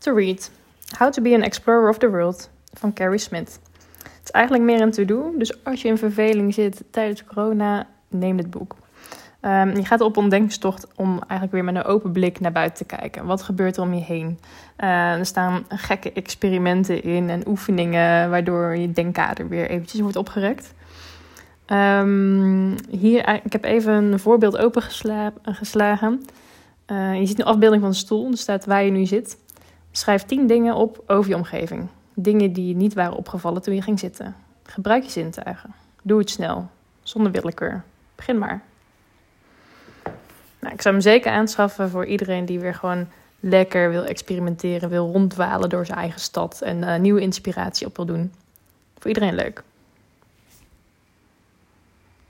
To read. How to be an explorer of the world van Carrie Smith. Het is eigenlijk meer een to-do, dus als je in verveling zit tijdens corona, neem dit boek. Um, je gaat op ontdekkingstocht om eigenlijk weer met een open blik naar buiten te kijken. Wat gebeurt er om je heen? Uh, er staan gekke experimenten in en oefeningen waardoor je denkkader weer eventjes wordt opgerekt. Um, hier, eh, ik heb even een voorbeeld opengeslagen. Je ziet een afbeelding van een stoel, er staat waar je nu zit. Schrijf 10 dingen op over je omgeving. Dingen die niet waren opgevallen toen je ging zitten. Gebruik je zintuigen. Doe het snel, zonder willekeur. Begin maar. Nou, ik zou hem zeker aanschaffen voor iedereen die weer gewoon lekker wil experimenteren, wil rondwalen door zijn eigen stad en uh, nieuwe inspiratie op wil doen. Voor iedereen leuk.